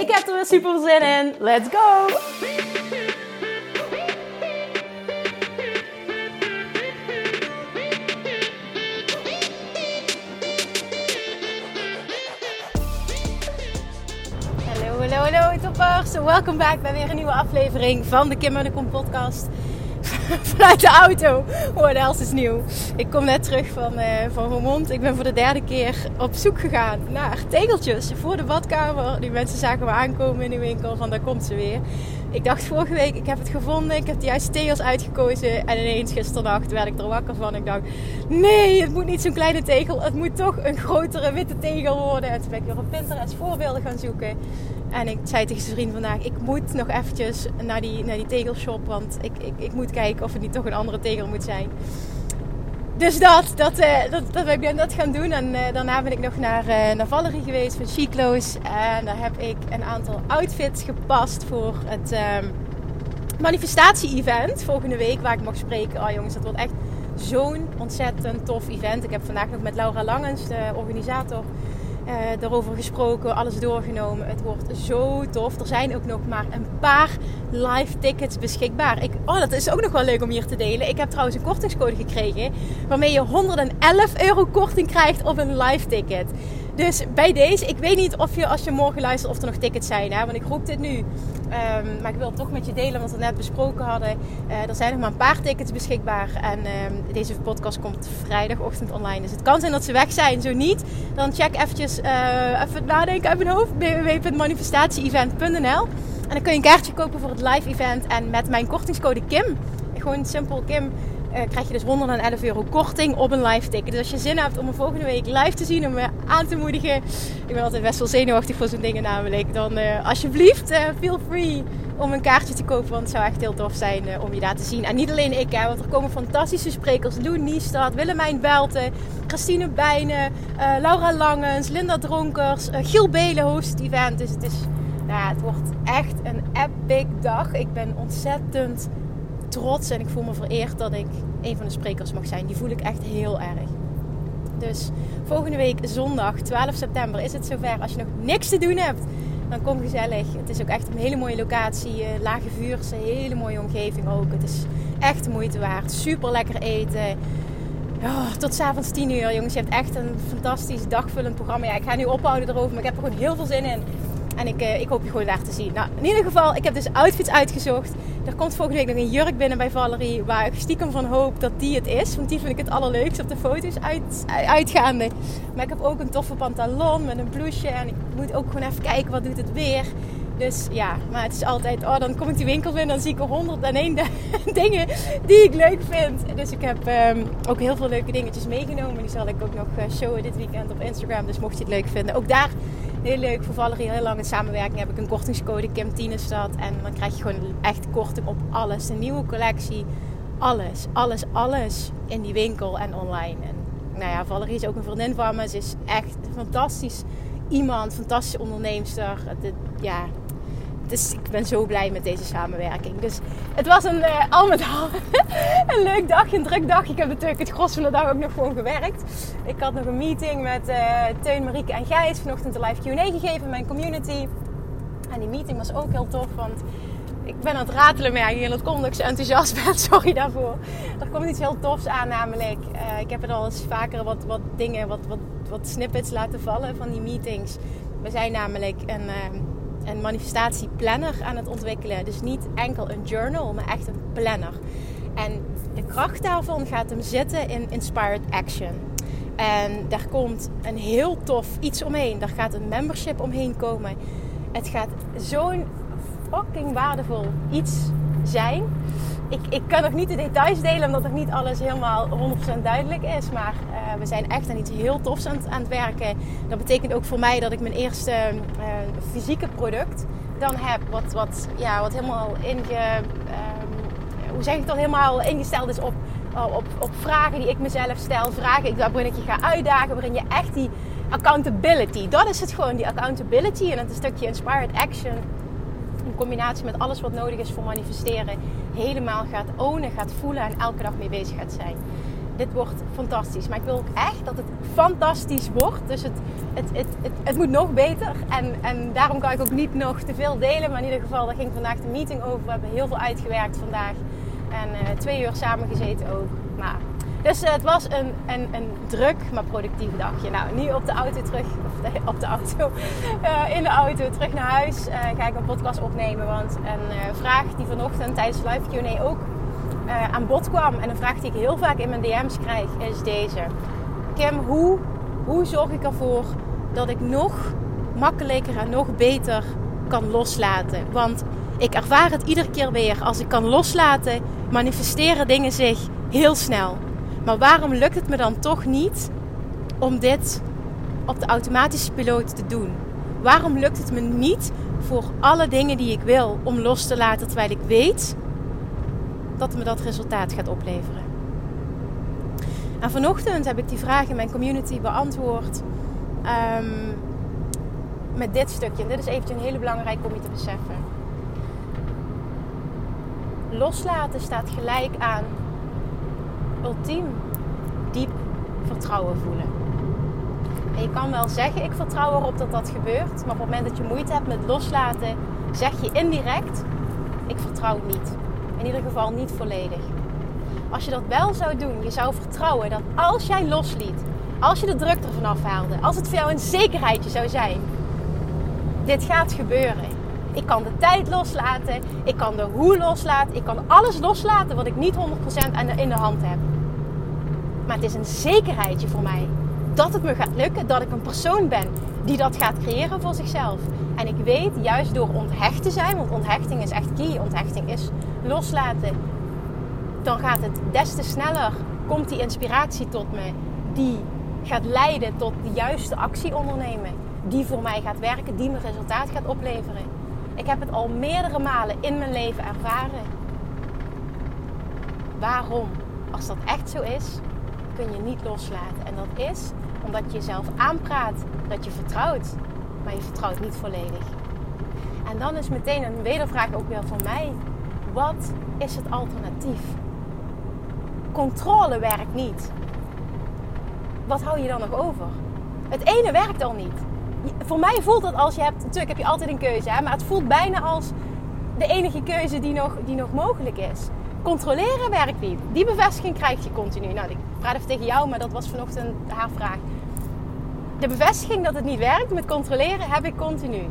Ik heb er weer super zin in. Let's go! Hallo, hallo, hallo toppers. Welkom back bij weer een nieuwe aflevering van de Kim en de Kom podcast. Vanuit de auto. Oh, de hels is nieuw. Ik kom net terug van, uh, van Roermond. Ik ben voor de derde keer op zoek gegaan naar tegeltjes voor de badkamer. Die mensen zagen me aankomen in de winkel van daar komt ze weer. Ik dacht vorige week, ik heb het gevonden. Ik heb de juiste tegels uitgekozen. En ineens gisternacht werd ik er wakker van. Ik dacht, nee, het moet niet zo'n kleine tegel. Het moet toch een grotere witte tegel worden. En toen ben ik weer op Pinterest voorbeelden gaan zoeken. En ik zei tegen zijn vriend vandaag, ik moet nog eventjes naar die, naar die tegelshop. Want ik, ik, ik moet kijken of het niet toch een andere tegel moet zijn. Dus dat, dat, uh, dat, dat ben ik dat gaan doen. En uh, daarna ben ik nog naar, uh, naar Valerie geweest van Chic Clothes. En daar heb ik een aantal outfits gepast voor het um, manifestatie-event volgende week. Waar ik mag spreken. Oh jongens, dat wordt echt zo'n ontzettend tof event. Ik heb vandaag nog met Laura Langens, de organisator, uh, daarover gesproken, alles doorgenomen. Het wordt zo tof. Er zijn ook nog maar een paar live tickets beschikbaar. Ik, oh, dat is ook nog wel leuk om hier te delen. Ik heb trouwens een kortingscode gekregen waarmee je 111 euro korting krijgt op een live ticket. Dus bij deze, ik weet niet of je als je morgen luistert of er nog tickets zijn. Hè? Want ik roep dit nu. Um, maar ik wil het toch met je delen, want we net besproken hadden. Uh, er zijn nog maar een paar tickets beschikbaar. En um, deze podcast komt vrijdagochtend online. Dus het kan zijn dat ze weg zijn. Zo niet, dan check eventjes, uh, even nadenken uit mijn hoofd. www.manifestatieevent.nl En dan kun je een kaartje kopen voor het live event. En met mijn kortingscode KIM, gewoon simpel KIM krijg je dus 111 euro korting op een live ticket. Dus als je zin hebt om me volgende week live te zien, om me aan te moedigen. Ik ben altijd best wel zenuwachtig voor zo'n dingen namelijk. Dan uh, alsjeblieft, uh, feel free om een kaartje te kopen. Want het zou echt heel tof zijn om je daar te zien. En niet alleen ik, hè, want er komen fantastische sprekers. Lou Niestad, Willemijn Belten, Christine Bijnen, Laura Langens, Linda Dronkers, Giel Belen host event. Dus het, is, nou, het wordt echt een epic dag. Ik ben ontzettend trots en ik voel me vereerd dat ik een van de sprekers mag zijn. Die voel ik echt heel erg. Dus volgende week zondag 12 september is het zover. Als je nog niks te doen hebt, dan kom gezellig. Het is ook echt een hele mooie locatie. Lage vuurse, hele mooie omgeving ook. Het is echt de moeite waard. Super lekker eten. Oh, tot s'avonds 10 uur, jongens. Je hebt echt een fantastisch dagvullend programma. Ja, ik ga nu ophouden erover, maar ik heb er gewoon heel veel zin in. En ik, uh, ik hoop je gewoon daar te zien. Nou, in ieder geval, ik heb dus outfits uitgezocht. Er komt volgende week nog een jurk binnen bij Valerie. Waar ik stiekem van hoop dat die het is. Want die vind ik het allerleukst op de foto's uit, uitgaande. Maar ik heb ook een toffe pantalon met een blouseje. En ik moet ook gewoon even kijken wat doet het weer. Dus ja, maar het is altijd... Oh, dan kom ik die winkel binnen. Dan zie ik er honderd en één dingen die ik leuk vind. Dus ik heb um, ook heel veel leuke dingetjes meegenomen. Die zal ik ook nog showen dit weekend op Instagram. Dus mocht je het leuk vinden. Ook daar heel leuk voor Valerie, heel lang in samenwerking heb ik een kortingscode Kim Tienestad. En dan krijg je gewoon echt korting op alles. De nieuwe collectie, alles, alles, alles in die winkel en online. En nou ja, Valerie is ook een vriendin van me. Ze is echt fantastisch iemand, fantastische onderneemster. Ja, dus ik ben zo blij met deze samenwerking. Dus het was een, uh, al met al een leuk dagje, een druk dag. Ik heb natuurlijk het gros van de dag ook nog gewoon gewerkt. Ik had nog een meeting met uh, Teun, Marieke en Gijs. Vanochtend een live Q&A gegeven in mijn community. En die meeting was ook heel tof, want ik ben aan het ratelen merk en dat komt omdat ik zo enthousiast ben. Sorry daarvoor. Er komt iets heel tofs aan namelijk. Uh, ik heb er al eens vaker wat, wat dingen, wat, wat, wat snippets laten vallen van die meetings. We zijn namelijk een een manifestatieplanner aan het ontwikkelen. Dus niet enkel een journal, maar echt een planner. En de kracht daarvan gaat hem zitten in Inspired Action. En daar komt een heel tof iets omheen. Daar gaat een membership omheen komen. Het gaat zo'n fucking waardevol iets zijn. Ik, ik kan nog niet de details delen, omdat nog niet alles helemaal 100% duidelijk is. Maar uh, we zijn echt aan iets heel tofs aan, het werken. Dat betekent ook voor mij dat ik mijn eerste uh, fysieke product dan heb, wat, wat, ja, wat helemaal inge, ehm, hoe zeg ik dat, helemaal ingesteld is op, op, op vragen die ik mezelf stel, vragen waarin ik je ga uitdagen, waarin je echt die accountability, dat is het gewoon, die accountability en het een stukje inspired action combinatie met alles wat nodig is voor manifesteren, helemaal gaat ownen, gaat voelen en elke dag mee bezig gaat zijn dit wordt fantastisch. Maar ik wil ook echt dat het fantastisch wordt. Dus het, het, het, het, het moet nog beter. En, en daarom kan ik ook niet nog te veel delen. Maar in ieder geval, daar ging vandaag de meeting over. We hebben heel veel uitgewerkt vandaag. En uh, twee uur samen gezeten ook. Nou, dus uh, het was een, een, druk, maar productief dagje. Nou, nu op de auto terug, of op de auto, uh, in de auto terug naar huis. ga ik een podcast opnemen. Want een vraag die vanochtend tijdens de live Q&A ook aan bod kwam. En een vraag die ik heel vaak in mijn DM's krijg is deze. Kim, hoe, hoe zorg ik ervoor dat ik nog makkelijker en nog beter kan loslaten? Want ik ervaar het iedere keer weer. Als ik kan loslaten, manifesteren dingen zich heel snel. Maar waarom lukt het me dan toch niet om dit op de automatische piloot te doen? Waarom lukt het me niet voor alle dingen die ik wil om los te laten terwijl ik weet dat me dat resultaat gaat opleveren. En vanochtend heb ik die vraag in mijn community beantwoord um, met dit stukje. En dit is eventjes een hele belangrijk om je te beseffen. Loslaten staat gelijk aan ultiem diep vertrouwen voelen. En je kan wel zeggen, ik vertrouw erop dat dat gebeurt. Maar op het moment dat je moeite hebt met loslaten, zeg je indirect, ik vertrouw niet. In ieder geval niet volledig. Als je dat wel zou doen, je zou vertrouwen dat als jij losliet, als je de druk ervan afhaalde, als het voor jou een zekerheidje zou zijn, dit gaat gebeuren. Ik kan de tijd loslaten, ik kan de hoe loslaten, ik kan alles loslaten wat ik niet 100% in de hand heb. Maar het is een zekerheidje voor mij dat het me gaat lukken, dat ik een persoon ben die dat gaat creëren voor zichzelf. En ik weet, juist door onthecht te zijn, want onthechting is echt key, onthechting is loslaten, dan gaat het des te sneller, komt die inspiratie tot me, die gaat leiden tot de juiste actie ondernemen, die voor mij gaat werken, die me resultaat gaat opleveren. Ik heb het al meerdere malen in mijn leven ervaren. Waarom? Als dat echt zo is, kun je niet loslaten. En dat is omdat je jezelf aanpraat dat je vertrouwt, maar je vertrouwt niet volledig. En dan is meteen een wedervraag ook weer van mij. Wat is het alternatief? Controle werkt niet. Wat hou je dan nog over? Het ene werkt al niet. Voor mij voelt het als je hebt, natuurlijk heb je altijd een keuze, hè, maar het voelt bijna als de enige keuze die nog, die nog mogelijk is. Controleren werkt niet. Die bevestiging krijg je continu. Nou, ik praat even tegen jou, maar dat was vanochtend haar vraag. De bevestiging dat het niet werkt met controleren heb ik continu.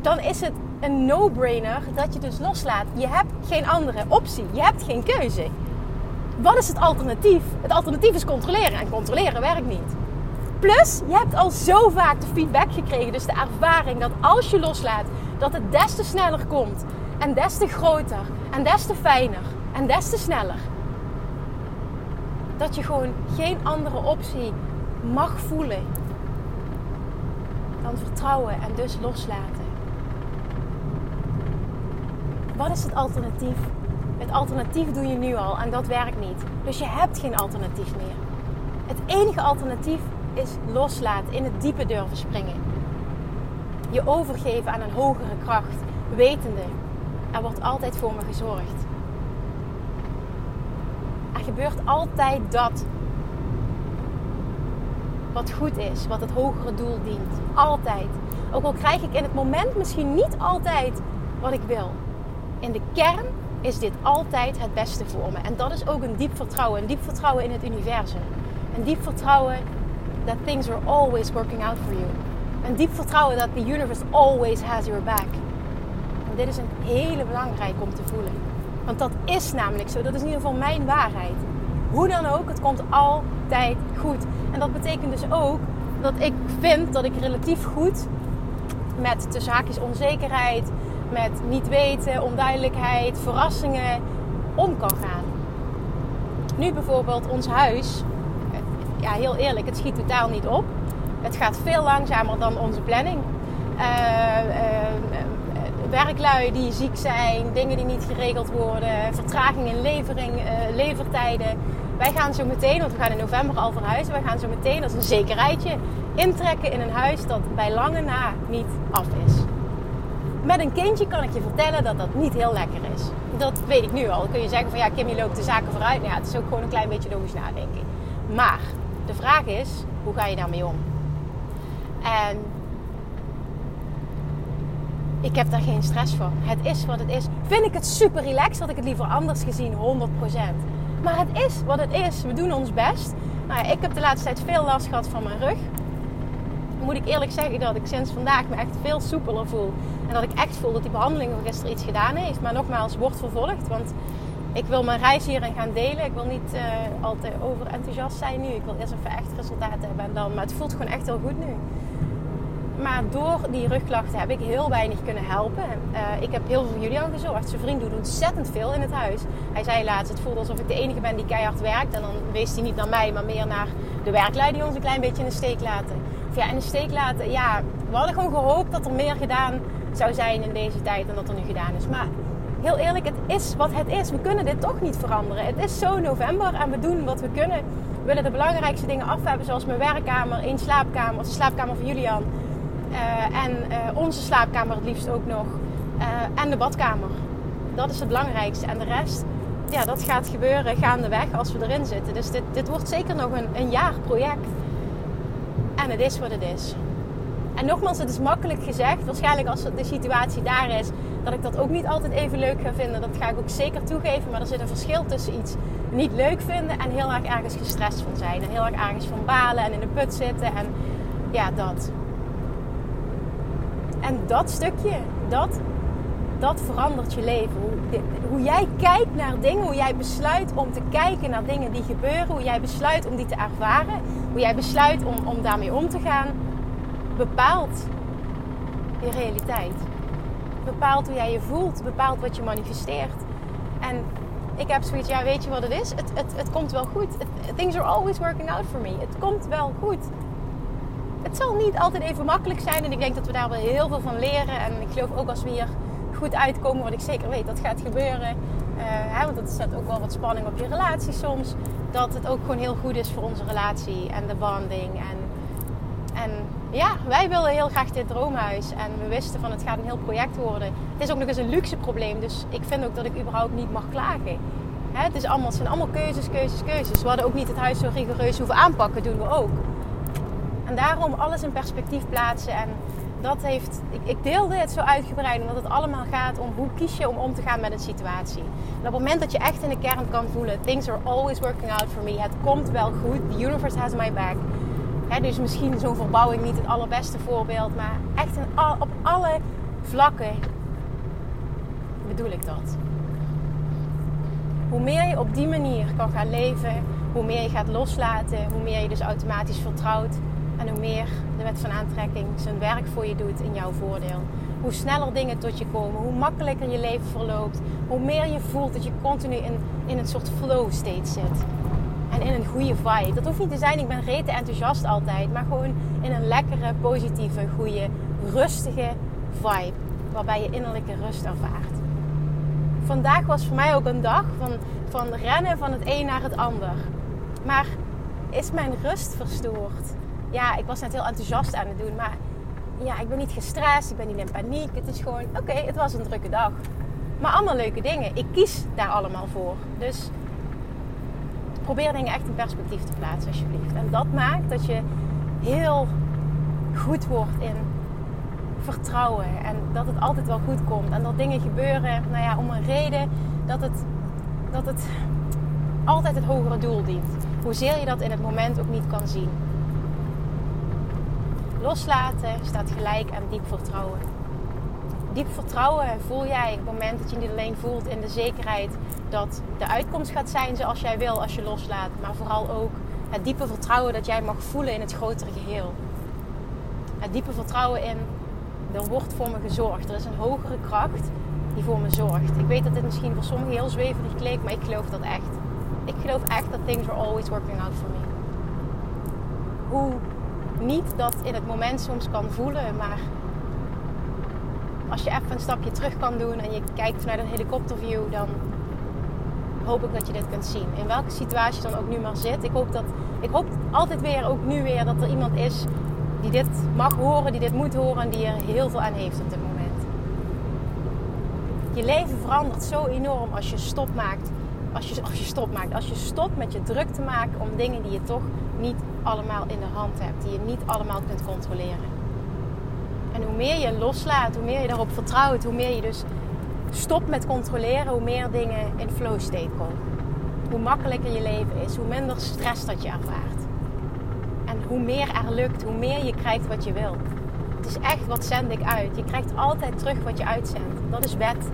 Dan is het een no-brainer dat je dus loslaat. Je hebt geen andere optie. Je hebt geen keuze. Wat is het alternatief? Het alternatief is controleren. En controleren werkt niet. Plus, je hebt al zo vaak de feedback gekregen. Dus de ervaring dat als je loslaat, dat het des te sneller komt. En des te groter. En des te fijner. En des te sneller. Dat je gewoon geen andere optie mag voelen dan vertrouwen en dus loslaten. Wat is het alternatief? Het alternatief doe je nu al en dat werkt niet. Dus je hebt geen alternatief meer. Het enige alternatief is loslaten, in het diepe durven springen. Je overgeven aan een hogere kracht, wetende, er wordt altijd voor me gezorgd. Er gebeurt altijd dat wat goed is, wat het hogere doel dient. Altijd. Ook al krijg ik in het moment misschien niet altijd wat ik wil in de kern is dit altijd het beste voor me. En dat is ook een diep vertrouwen. Een diep vertrouwen in het universum. Een diep vertrouwen that things are always working out for you. Een diep vertrouwen dat the universe always has your back. En dit is een hele belangrijk om te voelen. Want dat is namelijk zo. Dat is in ieder geval mijn waarheid. Hoe dan ook, het komt altijd goed. En dat betekent dus ook dat ik vind dat ik relatief goed met tussen haakjes onzekerheid, met niet weten, onduidelijkheid, verrassingen om kan gaan. Nu bijvoorbeeld ons huis. Ja, heel eerlijk, het schiet totaal niet op. Het gaat veel langzamer dan onze planning. Uh, werklui die ziek zijn, dingen die niet geregeld worden, vertraging in levering, uh, levertijden. Wij gaan zo meteen, want we gaan in november al verhuizen, wij gaan zo meteen, is een zekerheidje, intrekken in een huis dat bij lange na niet af is. Met een kindje kan ik je vertellen dat dat niet heel lekker is. Dat weet ik nu al. Dan kun je zeggen van ja, Kimmy loopt de zaken vooruit. Nou ja, het is ook gewoon een klein beetje logisch nadenken. Maar de vraag is, hoe ga je daarmee om? En ik heb daar geen stress van. Het is wat het is. Vind ik het super relaxed, had ik het liever anders gezien, 100%. Maar het is wat het is. We doen ons best. Nou ik heb de laatste tijd veel last gehad van mijn rug. Moet ik eerlijk zeggen dat ik sinds vandaag me echt veel soepeler voel. En dat ik echt voel dat die behandeling van gisteren iets gedaan heeft. Maar nogmaals, wordt vervolgd. Want ik wil mijn reis hierin gaan delen. Ik wil niet uh, al te overenthousiast zijn nu. Ik wil eerst even echt resultaten hebben en dan. Maar het voelt gewoon echt heel goed nu. Maar door die rugklachten heb ik heel weinig kunnen helpen. Uh, ik heb heel veel voor Julian gezorgd. Zijn vriend doet ontzettend veel in het huis. Hij zei laatst, het voelde alsof ik de enige ben die keihard werkt. En dan wees hij niet naar mij, maar meer naar de werklui die ons een klein beetje in de steek laten. Of ja, in de steek laten. Ja, we hadden gewoon gehoopt dat er meer gedaan zou zijn in deze tijd dan dat er nu gedaan is. Maar heel eerlijk, het is wat het is. We kunnen dit toch niet veranderen. Het is zo november en we doen wat we kunnen. We willen de belangrijkste dingen af hebben, zoals mijn werkkamer, één slaapkamer, de slaapkamer van Julian. Uh, en uh, onze slaapkamer het liefst ook nog. Uh, en de badkamer. Dat is het belangrijkste. En de rest, ja, dat gaat gebeuren gaandeweg als we erin zitten. Dus dit, dit wordt zeker nog een, een jaar project. En het is wat het is. En nogmaals, het is makkelijk gezegd. Waarschijnlijk als de situatie daar is, dat ik dat ook niet altijd even leuk ga vinden. Dat ga ik ook zeker toegeven. Maar er zit een verschil tussen iets niet leuk vinden en heel erg ergens gestrest van zijn. En heel erg ergens van balen en in de put zitten. En ja, dat. En dat stukje, dat, dat verandert je leven. Hoe, hoe jij kijkt naar dingen, hoe jij besluit om te kijken naar dingen die gebeuren, hoe jij besluit om die te ervaren, hoe jij besluit om, om daarmee om te gaan, bepaalt je realiteit. Bepaalt hoe jij je voelt, bepaalt wat je manifesteert. En ik heb zoiets, ja, weet je wat het is? Het, het, het komt wel goed. things are always working out for me. Het komt wel goed het zal niet altijd even makkelijk zijn. En ik denk dat we daar wel heel veel van leren. En ik geloof ook als we hier goed uitkomen, wat ik zeker weet dat gaat gebeuren. Uh, hè, want dat zet ook wel wat spanning op je relatie soms. Dat het ook gewoon heel goed is voor onze relatie en de bonding. En, en ja, wij willen heel graag dit droomhuis. En we wisten van het gaat een heel project worden. Het is ook nog eens een luxe probleem. Dus ik vind ook dat ik überhaupt niet mag klagen. Het, is allemaal, zijn allemaal keuzes, keuzes, keuzes. We hadden ook niet het huis zo rigoureus hoeven aanpakken. doen we ook. En daarom alles in perspectief plaatsen. En dat heeft, ik, ik deelde het zo uitgebreid omdat het allemaal gaat om hoe kies je om om te gaan met een situatie. En op het moment dat je echt in de kern kan voelen, things are always working out for me. Het komt wel goed. The universe has my back. Dus misschien zo'n verbouwing niet het allerbeste voorbeeld, maar echt op alle vlakken bedoel ik dat. Hoe meer je op die manier kan gaan leven, hoe meer je gaat loslaten, hoe meer je dus automatisch vertrouwt en hoe meer de wet van aantrekking zijn werk voor je doet in jouw voordeel. Hoe sneller dingen tot je komen, hoe makkelijker je leven verloopt. Hoe meer je voelt dat je continu in, in een soort flow state zit. In een goede vibe. Dat hoeft niet te zijn, ik ben rete enthousiast altijd. Maar gewoon in een lekkere, positieve, goede, rustige vibe. Waarbij je innerlijke rust ervaart. Vandaag was voor mij ook een dag van, van rennen van het een naar het ander. Maar is mijn rust verstoord? ja, ik was net heel enthousiast aan het doen. Maar ja, ik ben niet gestrest, ik ben niet in paniek. Het is gewoon, oké, het was een drukke dag. Maar allemaal leuke dingen. Ik kies daar allemaal voor. Dus probeer dingen echt in perspectief te plaatsen, alsjeblieft. En dat maakt dat je heel goed wordt in vertrouwen. En dat het altijd wel goed komt. En dat dingen gebeuren, nou ja, om een reden dat het, dat het altijd het hogere doel dient. Hoezeer je dat in het moment ook niet kan zien. Loslaten staat gelijk aan diep vertrouwen. Diep vertrouwen voel jij op het moment dat je niet alleen voelt in de zekerheid dat de uitkomst gaat zijn zoals jij wil als je loslaat, maar vooral ook het diepe vertrouwen dat jij mag voelen in het grotere geheel. Het diepe vertrouwen in er wordt voor me gezorgd. Er is een hogere kracht die voor me zorgt. Ik weet dat dit misschien voor sommigen heel zweverig klinkt, maar ik geloof dat echt. Ik geloof echt dat things are always working out for me. Hoe niet dat in het moment soms kan voelen, maar Als je even een stapje terug kan doen en je kijkt vanuit een helikopterview, dan hoop ik dat je dit kunt zien. In welke situatie dan ook nu maar zit. Ik hoop, dat, ik hoop altijd weer, ook nu weer, dat er iemand is die dit mag horen, die dit moet horen en die er heel veel aan heeft op dit moment. Je leven verandert zo enorm als je stop maakt. Als je, als je stop maakt. Als je stopt met je druk te maken om dingen die je toch niet allemaal in de hand hebt. Die je niet allemaal kunt controleren. En hoe meer je loslaat, hoe meer je daarop vertrouwt, hoe meer je dus stopt met controleren, hoe meer dingen in flow state komen. Hoe makkelijker je leven is, hoe minder stress dat je ervaart. En hoe meer er lukt, hoe meer je krijgt wat je wilt. Het is echt wat zend ik uit. Je krijgt altijd terug wat je uitzendt. Dat is wet.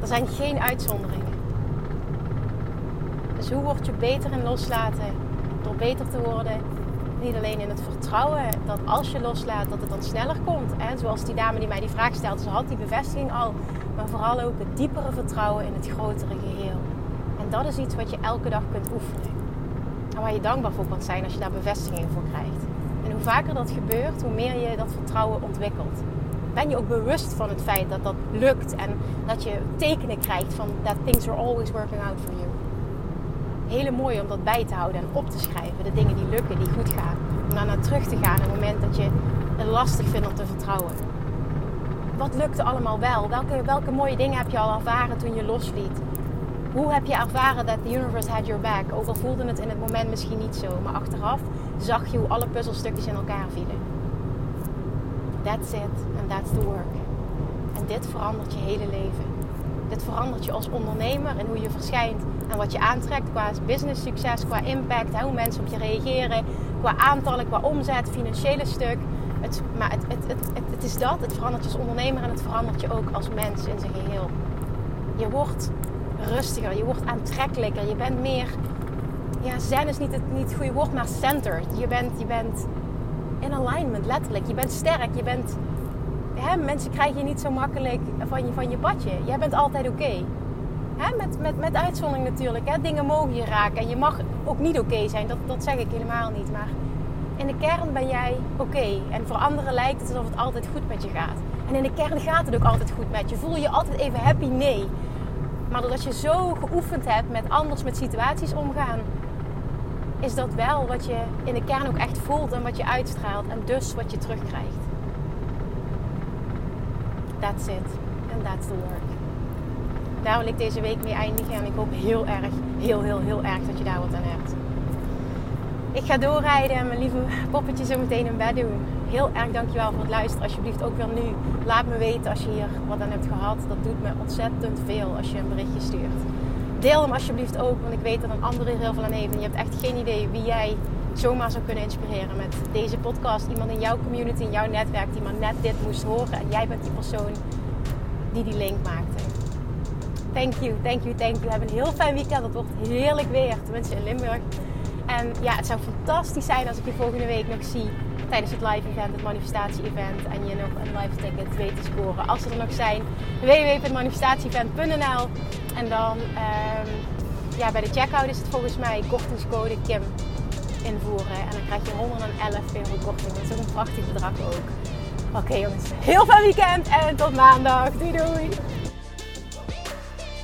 Er zijn geen uitzonderingen. Dus hoe word je beter in loslaten? Door beter te worden. Niet alleen in het vertrouwen dat als je loslaat, dat het dan sneller komt. En zoals die dame die mij die vraag stelde, ze had die bevestiging al. Maar vooral ook het diepere vertrouwen in het grotere geheel. En dat is iets wat je elke dag kunt oefenen. En waar je dankbaar voor kan zijn als je daar bevestiging voor krijgt. En hoe vaker dat gebeurt, hoe meer je dat vertrouwen ontwikkelt. Ben je ook bewust van het feit dat dat lukt en dat je tekenen krijgt van that things are always working out for you. Hele mooi om dat bij te houden en op te schrijven. De dingen die lukken, die goed gaan. Om daar naar terug te gaan op het moment dat je het lastig vindt om te vertrouwen. Wat lukte allemaal wel? Welke, welke mooie dingen heb je al ervaren toen je losliet? Hoe heb je ervaren dat the universe had your back? Ook al voelde het in het moment misschien niet zo, maar achteraf zag je hoe alle puzzelstukjes in elkaar vielen. That's it and that's the work. En dit verandert je hele leven. Dit verandert je als ondernemer en hoe je verschijnt en wat je aantrekt qua business succes, qua impact, hoe mensen op je reageren, qua aantallen, qua omzet, financiële stuk. Het, maar het, het, het, het, is dat, het verandert je als ondernemer en het verandert je ook als mens in zijn geheel. Je wordt rustiger, je wordt aantrekkelijker, je bent meer, ja, zen is niet het, niet goede woord, maar centered. Je bent, je bent in alignment, letterlijk. Je bent sterk, je bent, hè, mensen krijgen je niet zo makkelijk van je, van je badje. Jij bent altijd oké. Met, met, met uitzondering natuurlijk. Hè. Dingen mogen je raken en je mag ook niet oké zijn. Dat, dat zeg ik helemaal niet. Maar in de kern ben jij oké. En voor anderen lijkt het alsof het altijd goed met je gaat. En in de kern gaat het ook altijd goed met je. Voel je altijd even happy? Nee. Maar doordat je zo geoefend hebt met anders met situaties omgaan, is dat wel wat je in de kern ook echt voelt en wat je uitstraalt. En dus wat je terugkrijgt. That's it. And that's the work. Daar wil ik deze week mee eindigen. En ik hoop heel erg, heel, heel, heel erg dat je daar wat aan hebt. Ik ga doorrijden en mijn lieve poppetje zo meteen in bed doen. Heel erg dankjewel voor het luisteren. Alsjeblieft ook weer nu. Laat me weten als je hier wat aan hebt gehad. Dat doet me ontzettend veel als je een berichtje stuurt. Deel hem alsjeblieft ook, want ik weet dat een ander er heel veel aan heeft. En je hebt echt geen idee wie jij zomaar zou kunnen inspireren met deze podcast. Iemand in jouw community, in jouw netwerk, die maar net dit moest horen. En jij bent die persoon die die link maakte. Thank you, thank you, thank you. Heb een heel fijn weekend. Het wordt heerlijk weer, tenminste in Limburg. En ja, het zou fantastisch zijn als ik je volgende week nog zie tijdens het live event, het manifestatie-event. En je nog een live ticket weet te scoren. Als ze er nog zijn, www.manifestatieevent.nl. En dan um, ja, bij de checkout is het volgens mij kortingscode Kim invoeren. En dan krijg je 111 euro korting. Dat is ook een prachtig bedrag ook. Oké jongens, heel fijn weekend en tot maandag. Doei doei!